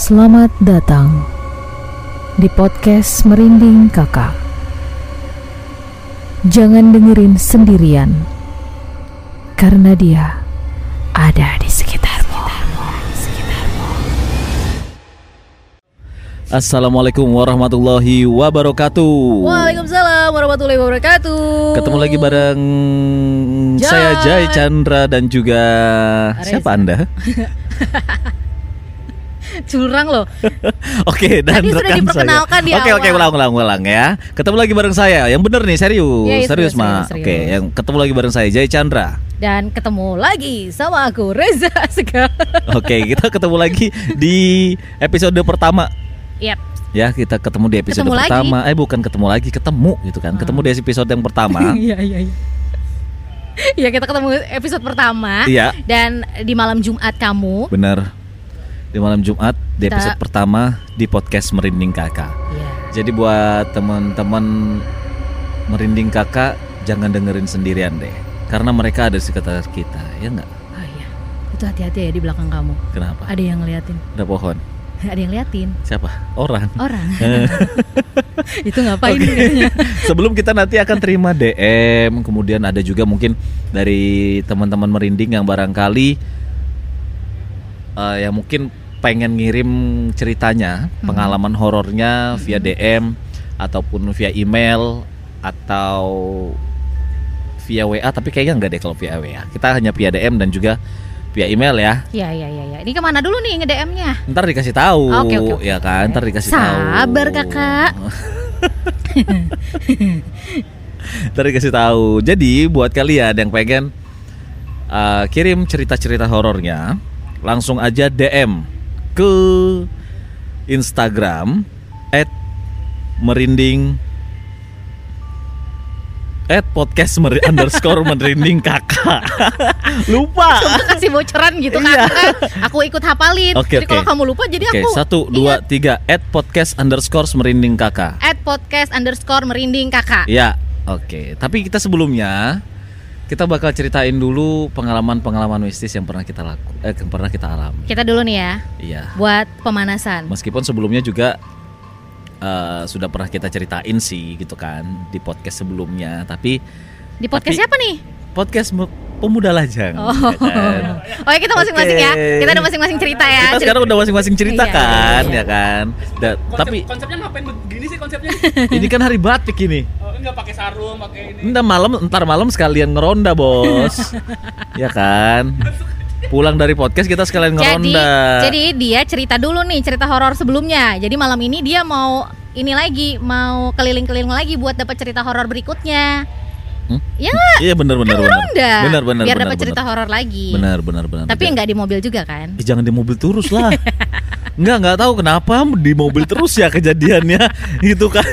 Selamat datang di podcast Merinding Kakak. Jangan dengerin sendirian, karena dia ada di sekitarmu. Assalamualaikum warahmatullahi wabarakatuh. Waalaikumsalam warahmatullahi wabarakatuh. Ketemu lagi bareng Jai. saya Jai Chandra dan juga Reza. siapa Anda? curang loh. Oke, dan Tadi sudah rekan diperkenalkan saya. di Oke, oke, awal. ulang, ulang, ulang ya. Ketemu lagi bareng saya. Yang bener nih, serius. Iya, serius, serius, Ma. Oke, serius. yang ketemu lagi bareng saya Jai Chandra. Dan ketemu lagi sama aku Reza Sega. Oke, kita ketemu lagi di episode pertama. Yap. Ya, kita ketemu di episode Ketemu lagi? pertama. Eh, bukan ketemu lagi, ketemu gitu kan. Ketemu di episode yang pertama. Iya iya iya. Iya kita ketemu episode pertama Iya. dan di malam Jumat kamu. Bener Di malam Jumat Di Kita- episode pertama Di podcast Merinding Kakak Iya. Jadi buat teman-teman Merinding Kakak Jangan dengerin sendirian deh Karena mereka ada di sekitar kita Ya nggak? Oh iya. Itu hati-hati ya di belakang kamu. Kenapa? Ada yang ngeliatin. Ada pohon Ada yang liatin. Siapa? Orang Orang. Itu ngapain kayaknya? Sebelum kita nanti akan terima DM Kemudian ada juga mungkin Dari teman-teman Merinding yang barangkali eh, Yang mungkin pengen ngirim ceritanya Pengalaman horornya via DM Ataupun via email Atau via WA Tapi kayaknya enggak deh kalau via WA Kita hanya via DM dan juga via email ya Iya iya iya iya. Ini ke mana dulu nih nge-DM-nya? Ntar dikasih tahu Oke, oke, oke. ya kan Ntar dikasih tahu Sabar, Kakak. Ntar dikasih tahu. Jadi buat kalian yang pengen uh, kirim cerita-cerita horornya, langsung aja DM ke Instagram @merinding at podcast meri- underscore merinding kakak. Lupa. Kasih bocoran gitu kan, Iya. kan aku ikut hafalin. Oke, jadi oke. kalau kamu lupa jadi oke aku satu dua tiga at podcast underscore merinding kakak. At podcast underscore merinding kakak. Ya, oke. Tapi kita sebelumnya kita bakal ceritain dulu pengalaman-pengalaman mistis yang pernah kita laku, eh yang pernah kita alami. kita dulu nih ya Iya. buat pemanasan Meskipun sebelumnya juga eh, sudah pernah kita ceritain sih gitu kan di podcast sebelumnya, tapi di podcast Tapi- siapa nih podcast Mu- pemuda lajang. oh ya kan? oh ya kita masing-masing ya Oke. kita ada masing-masing cerita ya Kita sekarang udah masing-masing cerita Iya, kan, iya. ya kan. Da- Konsep, tapi konsepnya ngapain begini sih konsepnya? ini kan hari batik ini. Oh, enggak pakai sarung, pakai ini. Ntar malam, ntar malam sekalian ngeronda bos, ya kan? Pulang dari podcast kita sekalian jadi ngeronda. jadi dia cerita dulu nih cerita horor sebelumnya jadi malam ini dia mau ini lagi mau keliling-keliling lagi buat dapat cerita horor berikutnya Hmm? ya nggak Iya benar benar benar. Ronda. Benar benar biar dapat cerita horor lagi Benar benar benar. tapi nggak di mobil juga kan Eh, jangan di mobil terus lah. Enggak, enggak tahu kenapa di mobil terus ya kejadiannya gitu kan.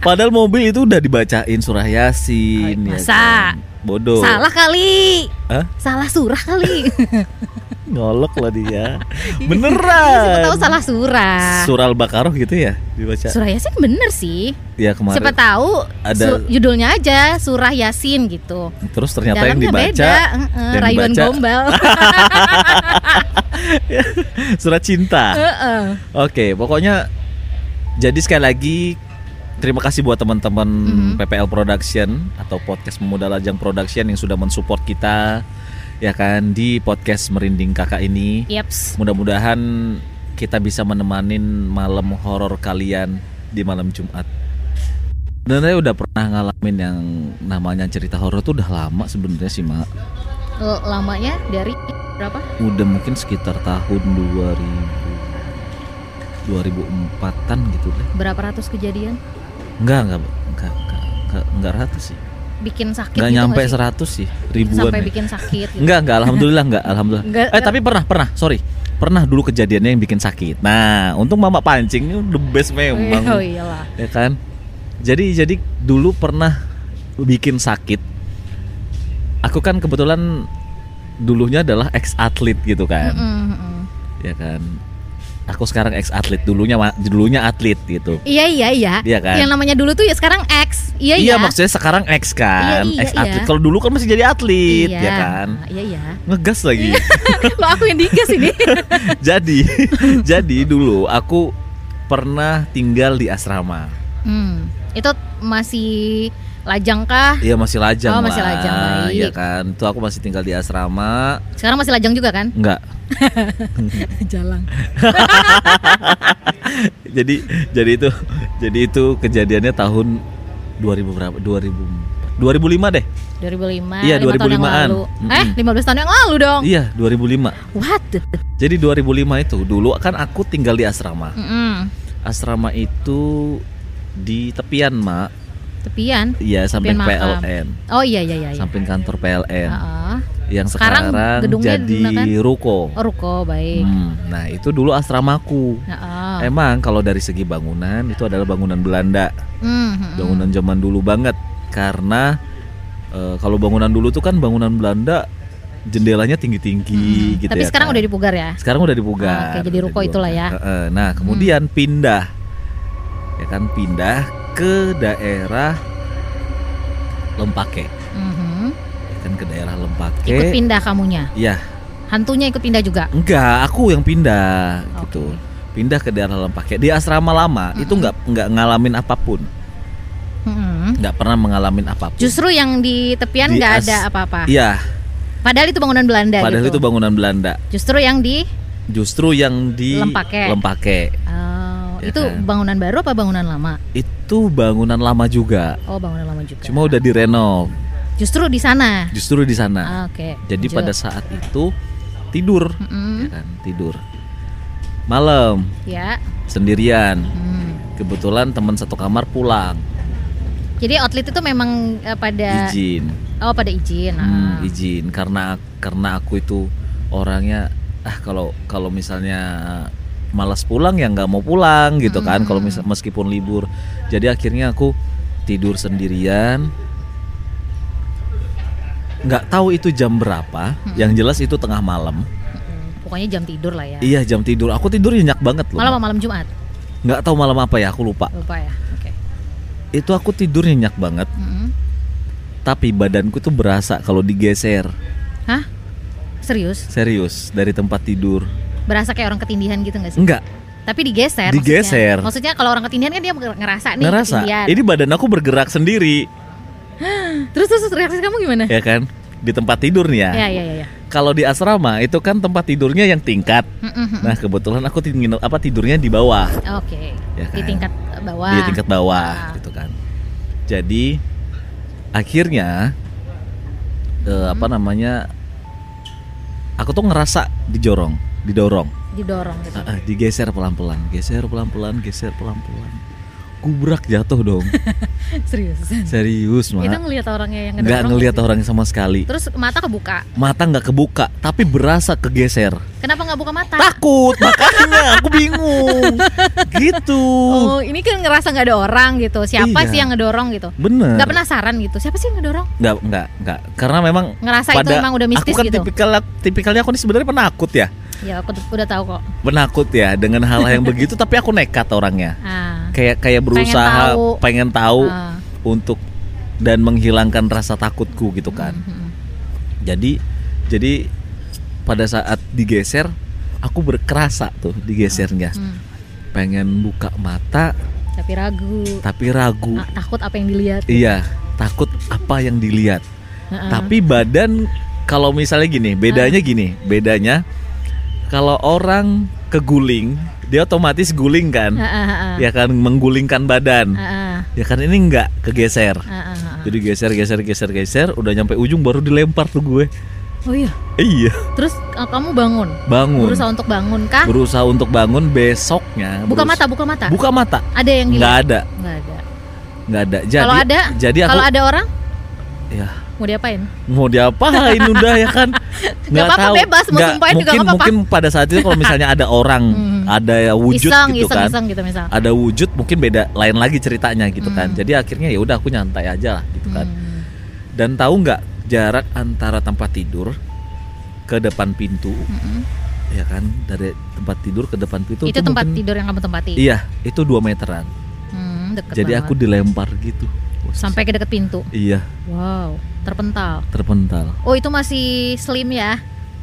Padahal mobil itu udah dibacain surah Yasin ya masa? kan. Bodoh. Salah kali. Hah? Salah surah kali. Ngolok lah dia. Siapa Beneran. tahu salah surah. Surah Al-Baqarah gitu ya dibaca. Surah Yasin bener sih. Ya kemarin. Siapa tahu ada- judulnya aja surah Yasin gitu. Terus ternyata yang Dalamnya dibaca beda, yang rayuan dibaca- gombal. surat cinta. Heeh. Oke, pokoknya jadi sekali lagi terima kasih buat teman-teman Mhm. PPL Production atau podcast Pemuda Lajang Production yang sudah mensupport kita ya kan di podcast Merinding Kakak ini. Yaps. Mudah-mudahan kita bisa menemanin malam horor kalian di malam Jumat. Dan saya udah pernah ngalamin yang namanya cerita horor tuh udah lama sebenarnya sih, Mak. L- Lamanya dari berapa? Udah mungkin sekitar tahun 2000 2004-an gitu deh. Berapa ratus kejadian? Enggak, enggak, enggak, enggak, enggak, enggak ratus sih. Bikin sakit Enggak gitu nyampe nggak sih? 100 sih, ribuan. Sampai ya. bikin sakit gitu. Enggak, enggak, alhamdulillah enggak, alhamdulillah. Enggak, eh, tapi pernah, pernah, sorry. Pernah dulu kejadiannya yang bikin sakit. Nah, untuk Mama pancing the best memang. Oh iyalah. Ya kan? Jadi jadi dulu pernah bikin sakit. Aku kan kebetulan dulunya adalah ex atlet gitu kan. Mm-mm, mm-mm. Ya kan. Aku sekarang ex atlet dulunya dulunya atlet gitu. Iya iya iya. Iya kan? Yang namanya dulu tuh ya sekarang X. Iya iya. Iya maksudnya sekarang ex kan, Iya, iya, ex atlet. iya. Kalau dulu kan masih jadi atlet Iya. ya kan. Iya iya. Ngegas lagi. Lo aku yang digas ini. jadi jadi dulu aku pernah tinggal di asrama. hmm. Itu masih lajang kah? Iya masih lajang Oh, masih lah. lajang, baik. Iya kan. Itu aku masih tinggal di asrama. Sekarang masih lajang juga kan? Enggak. Jalan. jadi jadi itu jadi itu kejadiannya tahun 2000 berapa? 2000 2005 deh. 2005. Iya, lima tahun yang 2005-an. lalu. Mm-mm. Eh, 15 tahun yang lalu dong. Iya, 2005. What? Jadi 2005 itu dulu kan aku tinggal di asrama. Mm-mm. Asrama itu di tepian, Mak. Tepian. Iya, samping Tepian makam. PLN. Oh iya iya iya. iya. Samping kantor PLN. Heeh. Yang Sekarang sekarang, gedungnya jadi digunakan? ruko. Oh, ruko baik. Hmm, nah, itu dulu asramaku. Heeh. Emang kalau dari segi bangunan itu adalah bangunan Belanda. Hmm, hmm, bangunan zaman dulu banget karena eh, kalau bangunan dulu tuh kan bangunan Belanda jendelanya tinggi-tinggi hmm. gitu Tapi ya sekarang kan. udah dipugar ya. sekarang udah dipugar Oke, jadi ruko dibuang. itulah ya. Nah kemudian pindah ya kan pindah ke daerah Lempake Mhm. ya kan ke daerah Lempake Ikut pindah kamunya. ya Hantunya ikut pindah juga. enggak aku yang pindah Oke. gitu pindah ke daerah Lempake di asrama lama itu nggak nggak ngalamin apa pun Mhm. nggak pernah mengalami apa pun Justru yang di tepian nggak as- ada apa-apa. iya Padahal itu bangunan Belanda padahal gitu. itu bangunan Belanda Justru yang di justru yang di Lempake. Lempake. oh, Ya itu kan? bangunan baru apa bangunan lama? itu bangunan lama juga Oh, bangunan lama juga. cuma udah direnov Justru di sana. justru di sana Ah, Oke. jadi lanjut. pada saat itu tidur Mm-mm. ya kan tidur malam Ya. sendirian Hmm. kebetulan teman satu kamar pulang Jadi outlet itu memang eh, pada izin oh pada izin. Hmm, ah. izin karena karena aku itu orangnya ah kalau kalau misalnya malas pulang ya nggak mau pulang gitu kan kalau meskipun libur jadi akhirnya aku tidur sendirian nggak tahu itu jam berapa yang jelas itu tengah malam Mm-mm. Pokoknya jam tidur lah ya. iya jam tidur aku tidur nyenyak banget loh Malam malam Jumat? nggak tahu malam apa ya aku lupa Lupa ya. Oke. itu aku tidur nyenyak banget Mm-mm. tapi badanku tuh berasa kalau digeser Hah? Serius? serius dari tempat tidur Berasa kayak orang ketindihan gitu gak sih? enggak Tapi digeser. Digeser. Maksudnya, maksudnya kalau orang ketindihan kan dia ngerasa nih ngerasa ketindihan. ini badan aku bergerak sendiri Terus terus reaksi kamu gimana? ya kan di tempat tidur nih ya Ya ya ya. ya. kalau di asrama itu kan tempat tidurnya yang tingkat nah kebetulan aku tinggal apa tidurnya di bawah Oke. Ya Di kan? tingkat bawah. di tingkat bawah Ah. gitu kan jadi akhirnya eh, apa namanya aku tuh ngerasa dijorong didorong Didorong gitu. Ah, ah, digeser pelan-pelan geser pelan-pelan geser pelan-pelan gubrak jatuh dong Serius. serius Kita mah ngelihat orangnya yang nggak ngelihat gitu. orangnya sama sekali Terus mata kebuka. mata nggak kebuka tapi berasa kegeser Kenapa nggak buka mata? takut makanya aku bingung gitu Oh, ini kan ngerasa nggak ada orang gitu. Siapa Iya. sih yang ngedorong gitu? bener Nggak penasaran gitu. Siapa sih yang ngedorong? nggak nggak nggak karena memang Ngerasa itu emang udah mistis aku kan gitu. tipikal tipikalnya aku ini sebenarnya penakut ya Ya aku tuh udah tahu kok. penakut ya dengan hal yang begitu tapi aku nekat orangnya Ah. kayak kayak berusaha tahu. pengen tahu, Ah. untuk dan menghilangkan rasa takutku gitu kan Mhm. jadi jadi pada saat digeser aku berkerasa tuh digesernya Hmm. pengen buka mata Tapi ragu. tapi ragu Ah, takut apa yang dilihat. iya takut apa yang dilihat Heeh. tapi badan kalau misalnya gini bedanya gini bedanya kalau orang keguling dia otomatis guling kan? Ya kan menggulingkan badan. Ya kan ini enggak kegeser. Jadi geser geser geser geser udah nyampe ujung baru dilempar tuh gue. Oh iya. iya. Terus uh, kamu bangun. bangun. Berusaha untuk bangun kah? berusaha untuk bangun besoknya. Buka mata, buka mata. buka mata. Ada yang nggak dilihat? ada. Nggak ada. nggak ada. Jadi Kalau ada, jadi aku kalau ada orang? Ya mau diapain? mau diapain udah ya kan nggak apa-apa, tahu bebas, mau Nggak, sumpahin juga mungkin nggak apa-apa. mungkin pada saat itu kalau misalnya ada orang Hmm. ada ya wujud iseng, gitu iseng, kan iseng gitu misal. ada wujud mungkin beda lain lagi ceritanya gitu kan Hmm. jadi akhirnya ya udah aku nyantai aja lah gitu kan Hmm. dan tahu nggak jarak antara tempat tidur ke depan pintu Mm-mm. ya kan dari tempat tidur ke depan pintu itu tuh tempat mungkin- tidur yang kamu tempati iya itu dua meteran Hmm, deket jadi banget. aku dilempar gitu sampai ke deket pintu? Iya. Wow terpental. Terpental. Oh itu masih slim ya?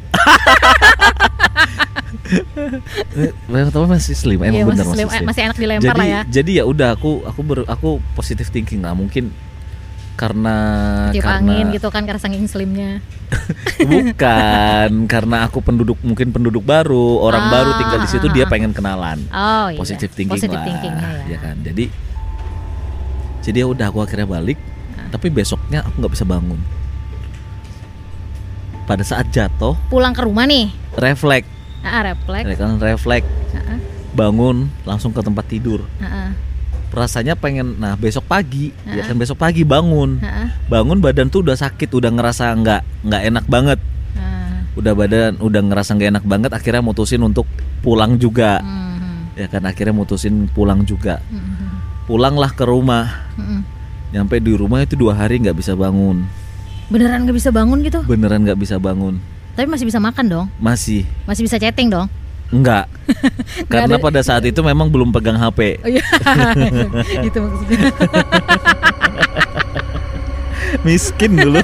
Pertama masih slim? Emang Iya, bener masih, masih slim. slim, Eh, masih enak dilempar jadi lah ya. jadi ya udah aku aku ber, aku positive thinking lah. Mungkin karena tiup karena angin gitu kan karena saking slimnya. Bukan karena aku penduduk mungkin penduduk baru. Orang Ah, baru tinggal di situ ah, dia pengen kenalan. Oh iya. Positive thinking Positive lah thinkingnya ya, ya kan? Jadi jadi ya udah aku akhirnya balik. Ah. tapi besoknya aku nggak bisa bangun. Pada saat jatuh pulang ke rumah nih? refleks. Ah refleks. Ya kan refleks. Ah, bangun langsung ke tempat tidur. Ah, ah, rasanya pengen nah besok pagi. Ya Ah. kan besok pagi bangun. Ah, ah, bangun badan tuh udah sakit udah ngerasa nggak nggak enak banget. Ah. udah badan udah ngerasa nggak enak banget akhirnya mutusin untuk pulang juga. Hmm, ya kan akhirnya mutusin pulang juga. Hmm, pulanglah ke rumah. Hmm, hmm. nyampe di rumah itu dua hari nggak bisa bangun. Beneran nggak bisa bangun gitu? Beneran nggak bisa bangun. Tapi masih bisa makan dong? Masih. Masih bisa chatting dong? Enggak karena ada- pada saat itu memang belum pegang HP oh iya. Itu maksudnya. Miskin dulu.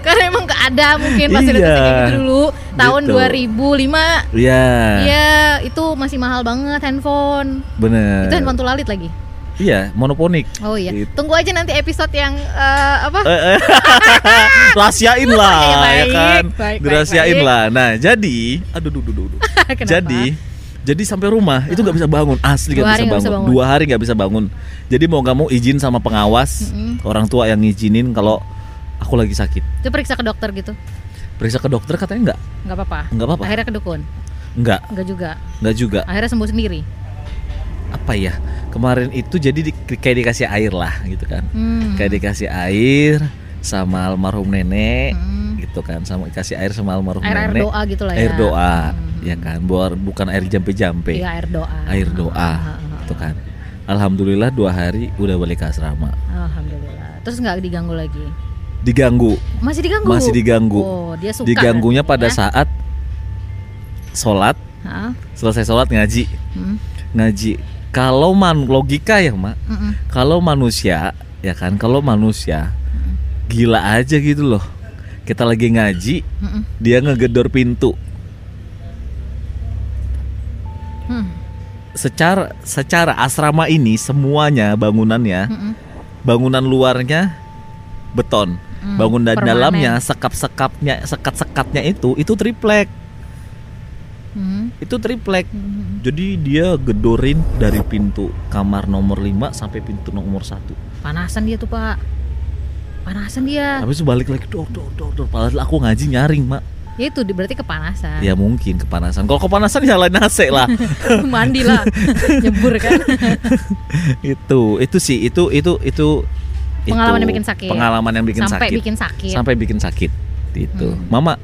Karena emang gak ada mungkin fasilitas Iya, kayak gitu dulu. Tahun gitu. 2005 Iya. Iya, itu masih mahal banget handphone. bener. Itu handphone tulalit lagi. Iya monoponik Oh iya. Gitu. Tunggu aja nanti episode yang eh, apa? Eh, eh. rahasiain lah ya baik, kan baik, dirahasiain baik, lah nah jadi aduh duh, duh, duh, jadi jadi sampai rumah itu nggak bisa bangun asli nggak bisa, bisa bangun. dua hari nggak bisa bangun jadi mau nggak mau izin sama pengawas Mm-mm. orang tua yang ngizinin kalau aku lagi sakit Itu periksa ke dokter gitu. periksa ke dokter katanya nggak nggak apa-apa. nggak apa-apa Akhirnya ke dukun. nggak Nggak juga. nggak juga Akhirnya sembuh sendiri. Apa ya kemarin itu jadi di, kayak dikasih air lah gitu kan Hmm. kayak dikasih air sama almarhum nenek Hmm. gitu kan sama dikasih air sama almarhum Air air nenek doa gitu lah ya. air doa Hmm. ya kan buat bukan air jampe-jampe Iya air doa. air doa gitu kan alhamdulillah dua hari udah balik ke asrama ah. Alhamdulillah. Terus nggak diganggu lagi. diganggu Masih diganggu. masih diganggu Oh, dia suka. diganggunya pada ya. saat sholat selesai sholat ngaji Hmm. ngaji kalau man logika ya mak Mm-mm. kalau manusia ya kan kalau manusia gila aja gitu loh kita lagi ngaji Mm-mm. dia ngegedor pintu Hmm. secara secara asrama ini semuanya bangunannya Mm-mm. bangunan luarnya beton Hmm, bangunan permanen. dalamnya sekap-sekapnya sekat-sekatnya itu itu triplek Hmm. itu triplek. Hmm. jadi dia gedorin dari pintu kamar nomor 5 sampai pintu nomor 1 Panasan dia tuh pak. Panasan dia. Habis itu balik lagi dor dor dor dor. Padahal aku ngaji nyaring mak. Ya itu berarti kepanasan. Ya mungkin kepanasan. Kalau kepanasan nyalain AC lah. Mandi lah. Nyebur kan? Itu itu sih itu itu itu Pengalaman itu yang bikin sakit. pengalaman yang bikin Sampai sakit. bikin sakit. Sampai bikin sakit. Itu. Hmm. mama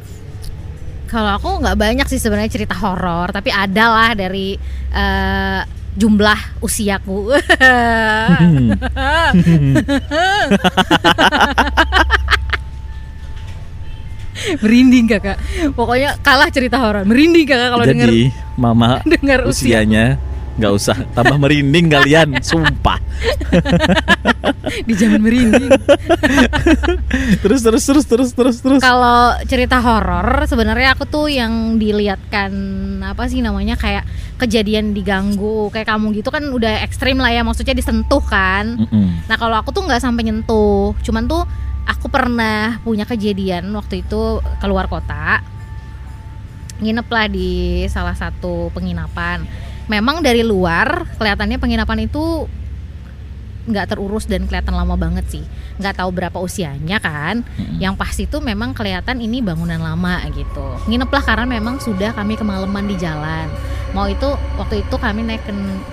Kalau aku nggak banyak sih sebenarnya cerita horor Tapi ada lah dari eh, jumlah usiaku. Merinding kakak. Pokoknya kalah cerita horor. Merinding kakak kalau denger jadi mama dengar usia usianya nggak usah tambah merinding kalian sumpah di zaman merinding terus terus terus terus terus terus Kalau cerita horor sebenarnya aku tuh yang dilihatkan apa sih namanya kayak kejadian diganggu kayak kamu gitu kan udah ekstrim lah ya maksudnya disentuh kan. Mm-mm. Nah kalau aku tuh nggak sampai nyentuh, cuman tuh aku pernah punya kejadian waktu itu keluar kota nginep lah di salah satu penginapan. Memang dari luar kelihatannya penginapan itu nggak terurus dan kelihatan lama banget sih. Nggak tahu berapa usianya kan. Mm-mm. Yang pasti tuh memang kelihatan ini bangunan lama gitu. Nginep lah karena memang sudah kami kemalaman di jalan. Mau itu waktu itu kami naik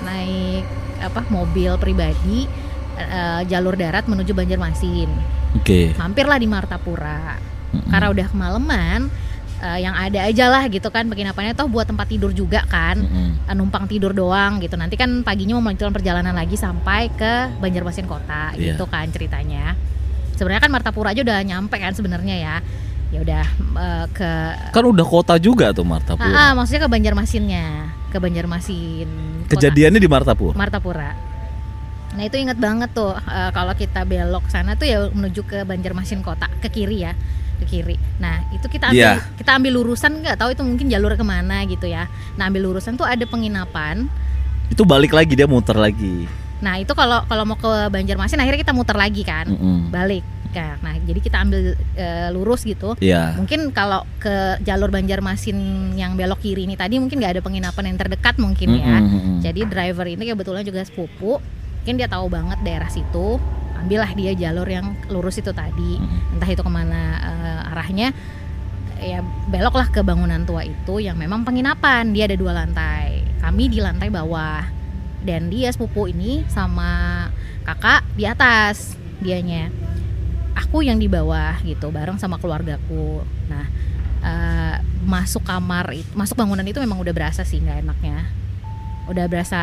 naik apa mobil pribadi eh, jalur darat menuju Banjarmasin. oke Mampirlah di Martapura. Mm-mm. Karena udah kemalaman eh, yang ada aja lah gitu kan penginapannya toh buat tempat tidur juga kan. Mm-mm. Eh, numpang tidur doang gitu. Nanti kan paginya mau melanjutkan perjalanan lagi sampai ke Banjarmasin kota Iya. gitu kan ceritanya. Sebenarnya kan Martapura aja udah nyampe kan sebenarnya ya. ya udah eh, ke Kan udah kota juga tuh Martapura. Ah, ah, maksudnya ke Banjarmasinnya, ke Banjarmasin. kota. Kejadiannya di Martapura. Martapura. Nah itu inget banget tuh eh, kalau kita belok sana tuh ya menuju ke Banjarmasin kota ke kiri ya ke kiri. Nah itu kita ambil Iya. kita ambil lurusan nggak tahu itu mungkin jalur ke mana gitu ya. Nah ambil lurusan tuh ada penginapan. Itu balik lagi dia muter lagi. Nah itu kalau kalau mau ke Banjarmasin akhirnya kita muter lagi kan Mm-mm. balik. Nah, nah, jadi kita ambil eh, lurus gitu. Iya. Mungkin kalau ke jalur Banjarmasin yang belok kiri ini tadi mungkin nggak ada penginapan yang terdekat mungkin ya. Mm-mm, mm-mm. Jadi driver ini kebetulan juga sepupu, mungkin dia tahu banget daerah situ. Ambillah dia jalur yang lurus itu tadi, Mm-mm. entah itu ke mana eh, arahnya. Ya beloklah ke bangunan tua itu yang memang penginapan. Dia ada dua lantai. Kami di lantai bawah dan dia sepupu ini sama kakak di atas dianya. Aku yang di bawah gitu bareng sama keluargaku. Nah eh, masuk kamar itu, masuk bangunan itu memang udah berasa sih nggak enaknya udah berasa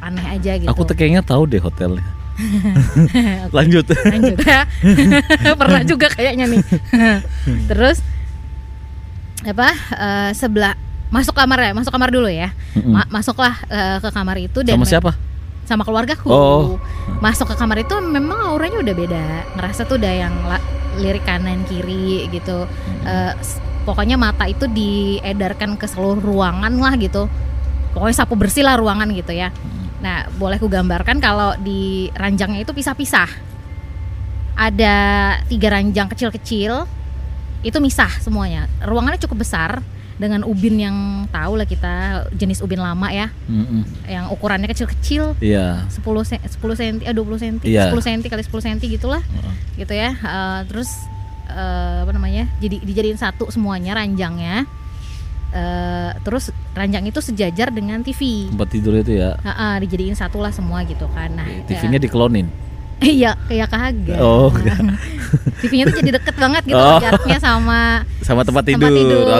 aneh aja gitu. Aku kayaknya tahu deh hotelnya. Lanjut. Lanjut ya. Pernah juga kayaknya nih. Terus apa eh, sebelah masuk kamar ya, masuk kamar dulu ya. Ma- masuklah eh, ke kamar itu dan Sama siapa? Sama keluargaku. Oh. Masuk ke kamar itu memang auranya udah beda. Ngerasa tuh udah yang lirik kanan kiri gitu. S- pokoknya mata itu diedarkan ke seluruh ruangan lah gitu. Pokoknya sapu bersih lah ruangan gitu ya. Nah, boleh ku gambarkan kalau di ranjangnya itu pisah-pisah. Ada tiga ranjang kecil-kecil, itu misah semuanya. Ruangannya cukup besar dengan ubin yang tahu lah kita jenis ubin lama ya, Mm-mm. yang ukurannya kecil-kecil, Iya. 10 se 10 cm, eh 20 cm, Iya. 10 cm kali 10 cm gitulah, gitu ya. Eh, terus eh, apa namanya? Jadi dijadiin satu semuanya ranjangnya. Eh, terus ranjang itu sejajar dengan TV. Tempat tidur itu ya. Heeh, dijadiin satu lah semua gitu kan. Nah, TV-nya diklonin. iya kayak kagak. Oh, enggak. TV-nya tuh jadi deket banget gitu Oh. jaraknya sama Sama tempat tidur.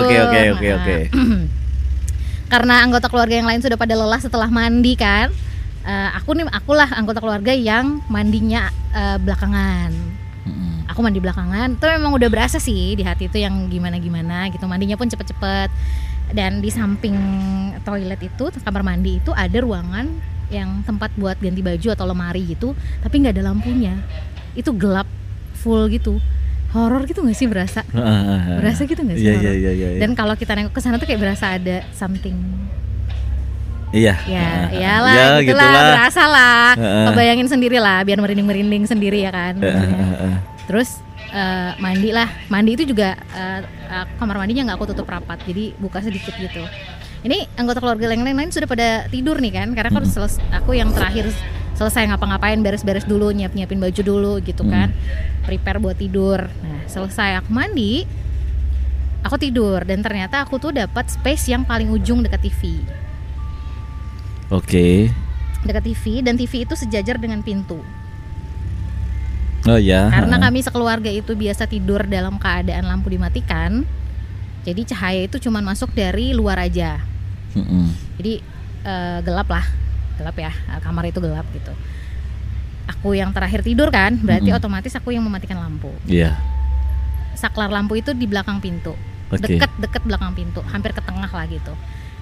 Oke, oke, oke, Nah, oke. Karena anggota keluarga yang lain sudah pada lelah setelah mandi kan. eh, aku nih akulah anggota keluarga yang mandinya eh, belakangan. Mm-mm. Aku mandi belakangan. Itu memang udah berasa sih di hati itu yang gimana-gimana gitu. Mandinya pun cepet-cepet. Dan di samping toilet itu, kamar mandi itu ada ruangan yang tempat buat ganti baju atau lemari gitu, tapi nggak ada lampunya. Itu gelap full gitu. Horor gitu nggak sih berasa? Berasa gitu nggak sih Iya, horor? iya, iya, iya. Dan kalau kita nengok ke sana tuh kayak berasa ada something. Iya. Ya, iyalah, Ya, gitulah, berasa lah. Heeh. Kebayangin sendiri lah, biar merinding-merinding sendiri ya kan. Heeh, heeh, heeh. Terus eh, mandi lah, mandi itu juga eh, eh, kamar mandinya nggak aku tutup rapat, jadi buka sedikit gitu. Ini anggota keluarga yang lain-lain sudah pada tidur nih kan, karena kan Mm. seles- aku yang terakhir selesai ngapa-ngapain, beres-beres dulu, nyiap-nyiapin baju dulu gitu kan, prepare buat tidur. Nah selesai aku mandi, aku tidur dan ternyata aku tuh dapat space yang paling ujung dekat TV, Oke. dekat TV dan TV itu sejajar dengan pintu. Oh ya. Karena kami sekeluarga itu biasa tidur dalam keadaan lampu dimatikan. Jadi cahaya itu cuma masuk dari luar aja. Mm-mm. Jadi eh, gelap lah, gelap ya. eh, Kamar itu gelap gitu. Aku yang terakhir tidur kan, berarti Mm-mm. otomatis aku yang mematikan lampu. Iya. Saklar lampu itu di belakang pintu, Oke. deket-deket belakang pintu, hampir ke tengah lah gitu.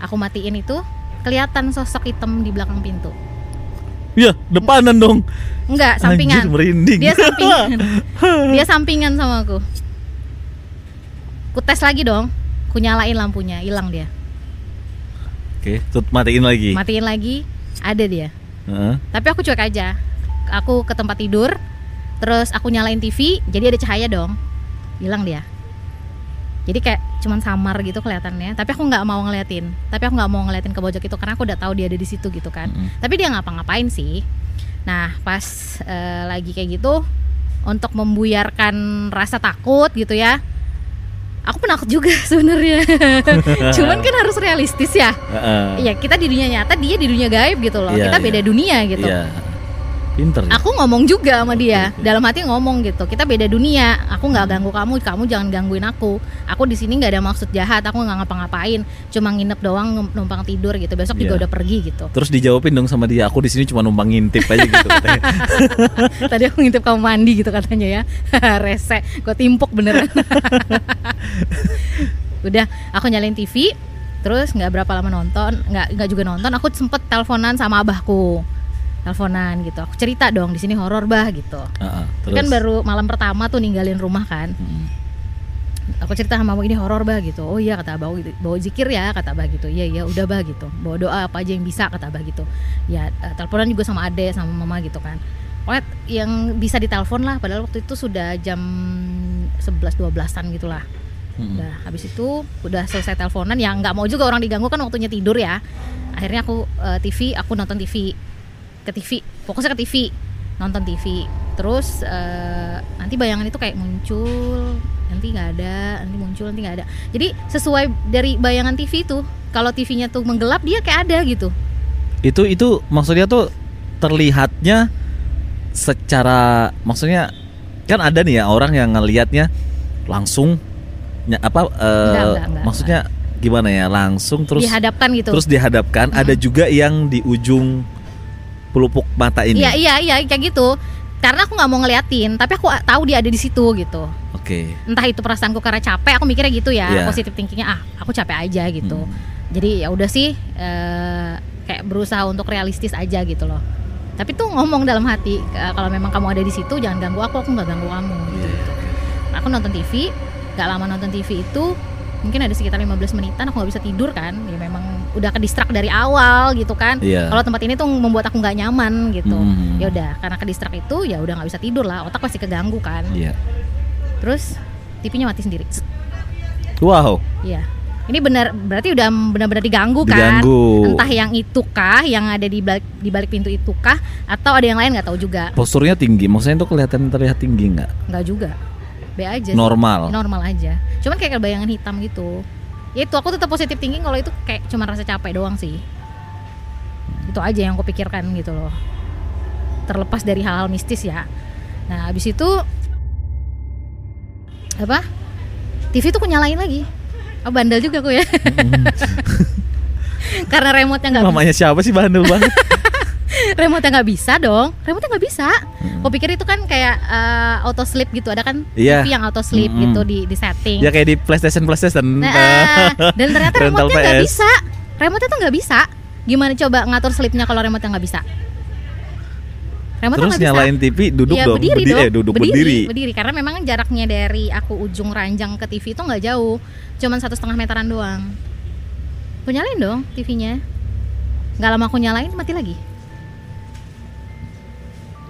Aku matiin itu, kelihatan sosok hitam di belakang pintu. Iya, depanan dong. Enggak, Anjir, sampingan. merinding. Dia sampingan. dia sampingan sama aku. Ku tes lagi dong. Ku nyalain lampunya, hilang dia. Oke, tut matiin lagi. Matiin lagi, ada dia. Heeh. Tapi aku cuek aja. Aku ke tempat tidur, terus aku nyalain TV, jadi ada cahaya dong. Hilang dia. Jadi kayak cuman samar gitu kelihatannya. Tapi aku nggak mau ngeliatin. Tapi aku nggak mau ngeliatin ke pojok itu karena aku udah tahu dia ada di situ gitu kan. Mm-mm. Tapi dia ngapa-ngapain sih. Nah pas eh, lagi kayak gitu, untuk membuyarkan rasa takut gitu ya. Aku penakut juga sebenarnya. Cuman kan harus realistis ya. Heeh. Iya kita di dunia nyata, dia di dunia gaib gitu loh. Iya, kita beda dunia gitu. Iya. Pinter ya. Aku ngomong juga sama dia, dalam hati ngomong gitu. Kita beda dunia. Aku nggak ganggu kamu, kamu jangan gangguin aku. Aku di sini nggak ada maksud jahat. Aku nggak ngapa-ngapain, cuma nginep doang, numpang tidur gitu. Besok juga Iya. udah pergi gitu. Terus dijawabin dong sama dia, aku di sini cuma numpang ngintip aja gitu. Tadi aku ngintip kamu mandi gitu katanya ya. Rese, gue timpuk beneran. Udah, aku nyalain TV, terus nggak berapa lama nonton, nggak nggak juga nonton. Aku sempet teleponan sama abahku, teleponan gitu. Aku cerita dong di sini horor bah gitu. Heeh, terus. Kan baru malam pertama tuh ninggalin rumah kan. Mm. Aku cerita sama abah ini horor bah gitu. Oh iya kata abah gitu. Bawa zikir ya kata abah gitu. Iya iya udah bah gitu. Bawa doa apa aja yang bisa kata abah gitu. Ya eh, teleponan juga sama ade sama mama gitu kan. Pokoknya yang bisa ditelepon lah padahal waktu itu sudah jam 11 12-an gitu lah. Mm. Udah habis itu udah selesai teleponan ya nggak mau juga orang diganggu kan waktunya tidur ya. Akhirnya aku eh, TV, aku nonton TV ke TV, fokusnya ke TV, nonton TV. Terus eh, nanti bayangan itu kayak muncul, nanti nggak ada, nanti muncul, nanti nggak ada. Jadi sesuai dari bayangan TV itu, kalau TV-nya tuh menggelap dia kayak ada gitu. Itu itu maksudnya tuh terlihatnya secara maksudnya kan ada nih ya orang yang ngelihatnya langsung nya- apa eh, Enggak, enggak, enggak, maksudnya gimana ya langsung terus Dihadapkan gitu. terus dihadapkan ada juga yang di ujung pelupuk mata ini. Iya iya iya kayak gitu. Karena aku nggak mau ngeliatin, tapi aku tahu dia ada di situ gitu. Oke. Entah itu perasaanku karena capek, aku mikirnya gitu ya. Iya. Positif thinkingnya ah, aku capek aja gitu. Hmm. Jadi ya udah sih eh, kayak berusaha untuk realistis aja gitu loh. Tapi tuh ngomong dalam hati "Eh, kalau memang kamu ada di situ jangan ganggu aku, aku nggak ganggu kamu. Gitu, gitu. Aku nonton TV, nggak lama nonton TV itu mungkin ada sekitar 15 menitan aku nggak bisa tidur kan. Ya memang udah ke distrak dari awal gitu kan. Iya. Kalau tempat ini tuh membuat aku nggak nyaman gitu. Hmm. Ya udah karena ke distrak itu ya udah nggak bisa tidur lah, otak pasti keganggu kan. Iya. Terus TV-nya mati sendiri. Wow. Iya. Ini benar berarti udah benar-benar diganggu kan? Diganggu. Entah yang itu kah, yang ada di balik di balik pintu itu kah, atau ada yang lain nggak tahu juga. Posturnya tinggi, maksudnya itu kelihatan terlihat tinggi nggak? Nggak juga. B aja. sih. Normal. Normal aja. Cuman kayak bayangan hitam gitu. Ya itu aku tetap positif tinggi kalau itu kayak cuma rasa capek doang sih. Itu aja yang aku pikirkan gitu loh. Terlepas dari hal-hal mistis ya. Nah, habis itu apa? TV tuh aku nyalain lagi. Oh, bandel juga aku ya. Karena remote-nya nggak Mamanya siapa sih bandel banget? remote nggak bisa dong. Remote nggak bisa. Aku pikir itu kan kayak eh, auto sleep gitu. Ada kan Iya. TV yang auto sleep Mm-mm. gitu di di setting. Ya kayak di PlayStation PlayStation. Nah, eh, dan ternyata remote-nya nggak bisa. Remote tuh nggak bisa. Gimana coba ngatur sleepnya kalau remote nggak bisa? Remote Terus bisa. nyalain TV duduk Iya, dong, berdiri Berdiri- dong. eh, duduk berdiri. berdiri. karena memang jaraknya dari aku ujung ranjang ke TV itu nggak jauh. Cuman satu setengah meteran doang. Aku nyalain dong TV-nya nggak lama aku nyalain mati lagi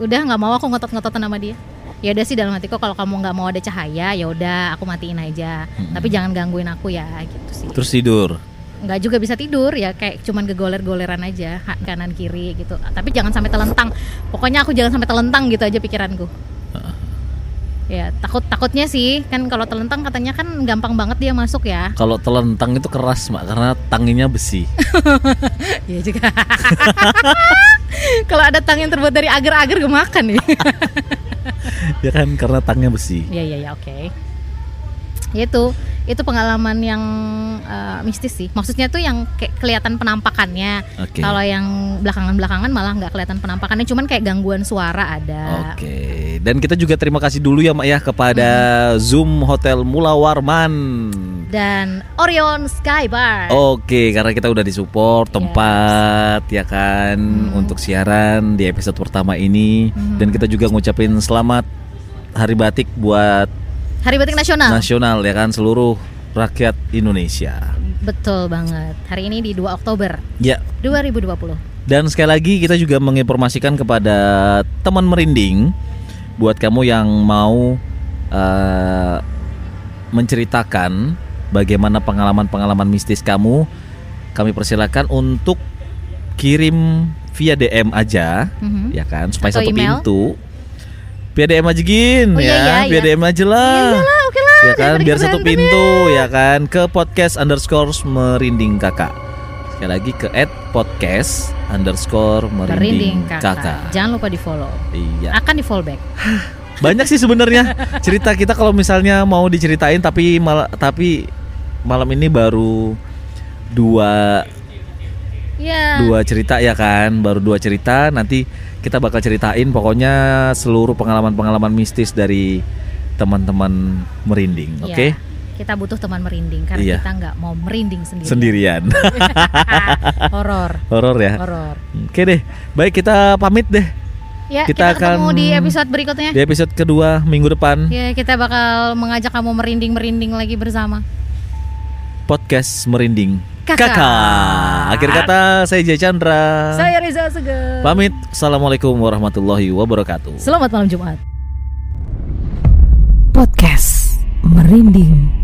udah nggak mau aku ngotot-ngototan sama dia. Ya udah sih dalam hatiku kalau kamu nggak mau ada cahaya ya udah aku matiin aja. Tapi jangan gangguin aku ya gitu sih. Terus tidur. nggak juga bisa tidur ya kayak cuman gegoler-goleran aja kanan kiri gitu. Tapi jangan sampai telentang. Pokoknya aku jangan sampai telentang gitu aja pikiranku ya takut takutnya sih kan kalau telentang katanya kan gampang banget dia masuk ya Kalau telentang itu keras, Mak, karena tanginya besi. Iya juga kalau ada tang yang terbuat dari agar-agar gue makan nih ya kan karena tangnya besi. Iya iya iya oke. Ya itu itu pengalaman yang eh, mistis sih. Maksudnya tuh yang kayak kelihatan penampakannya. Oke. Kalau yang belakangan-belakangan malah nggak kelihatan penampakannya, cuman kayak gangguan suara ada. Oke. Dan kita juga terima kasih dulu ya Mak ya kepada Zoom Hotel Mula Warman. Dan Orion Sky Bar. Oke, karena kita udah disupport tempat ya kan untuk siaran di episode pertama ini dan kita juga ngucapin selamat Hari Batik buat Hari Batik Nasional. nasional ya kan seluruh rakyat Indonesia. Betul banget. Hari ini di 2 Oktober Ya, 2020. Dan sekali lagi kita juga menginformasikan kepada teman merinding buat kamu yang mau eh, menceritakan bagaimana pengalaman-pengalaman mistis kamu, kami persilakan untuk kirim via DM aja, Mhm. ya kan, supaya Atau satu email. pintu. Via DM aja gin Oh, iya, ya, iya, iya. DM aja lah. Iyalah, oke lah. Ya kan, biar satu pintu ya kan ke podcast underscore merinding kakak. Sekali lagi ke @podcast underscore merinding Merinding kakak. kakak. Jangan lupa di follow. Iya. Akan di follow back. Banyak sih sebenarnya cerita kita kalau misalnya mau diceritain tapi mal tapi malam ini baru dua Ya. dua cerita ya kan, baru dua cerita. Nanti kita bakal ceritain pokoknya seluruh pengalaman-pengalaman mistis dari teman-teman merinding, Ya. oke? Kita butuh teman merinding karena Iya. kita nggak mau merinding sendiri. Sendirian. Horor. Horor ya. Horor. Oke deh. Baik kita pamit deh Ya, Kita kita, ketemu akan- di episode berikutnya. di episode kedua minggu depan Ya, kita bakal mengajak kamu merinding-merinding lagi bersama. podcast merinding Kakak. Akhir kata saya Jay Chandra. Saya Reza Segar. Pamit. Assalamualaikum warahmatullahi wabarakatuh. Selamat malam Jumat. Podcast Merinding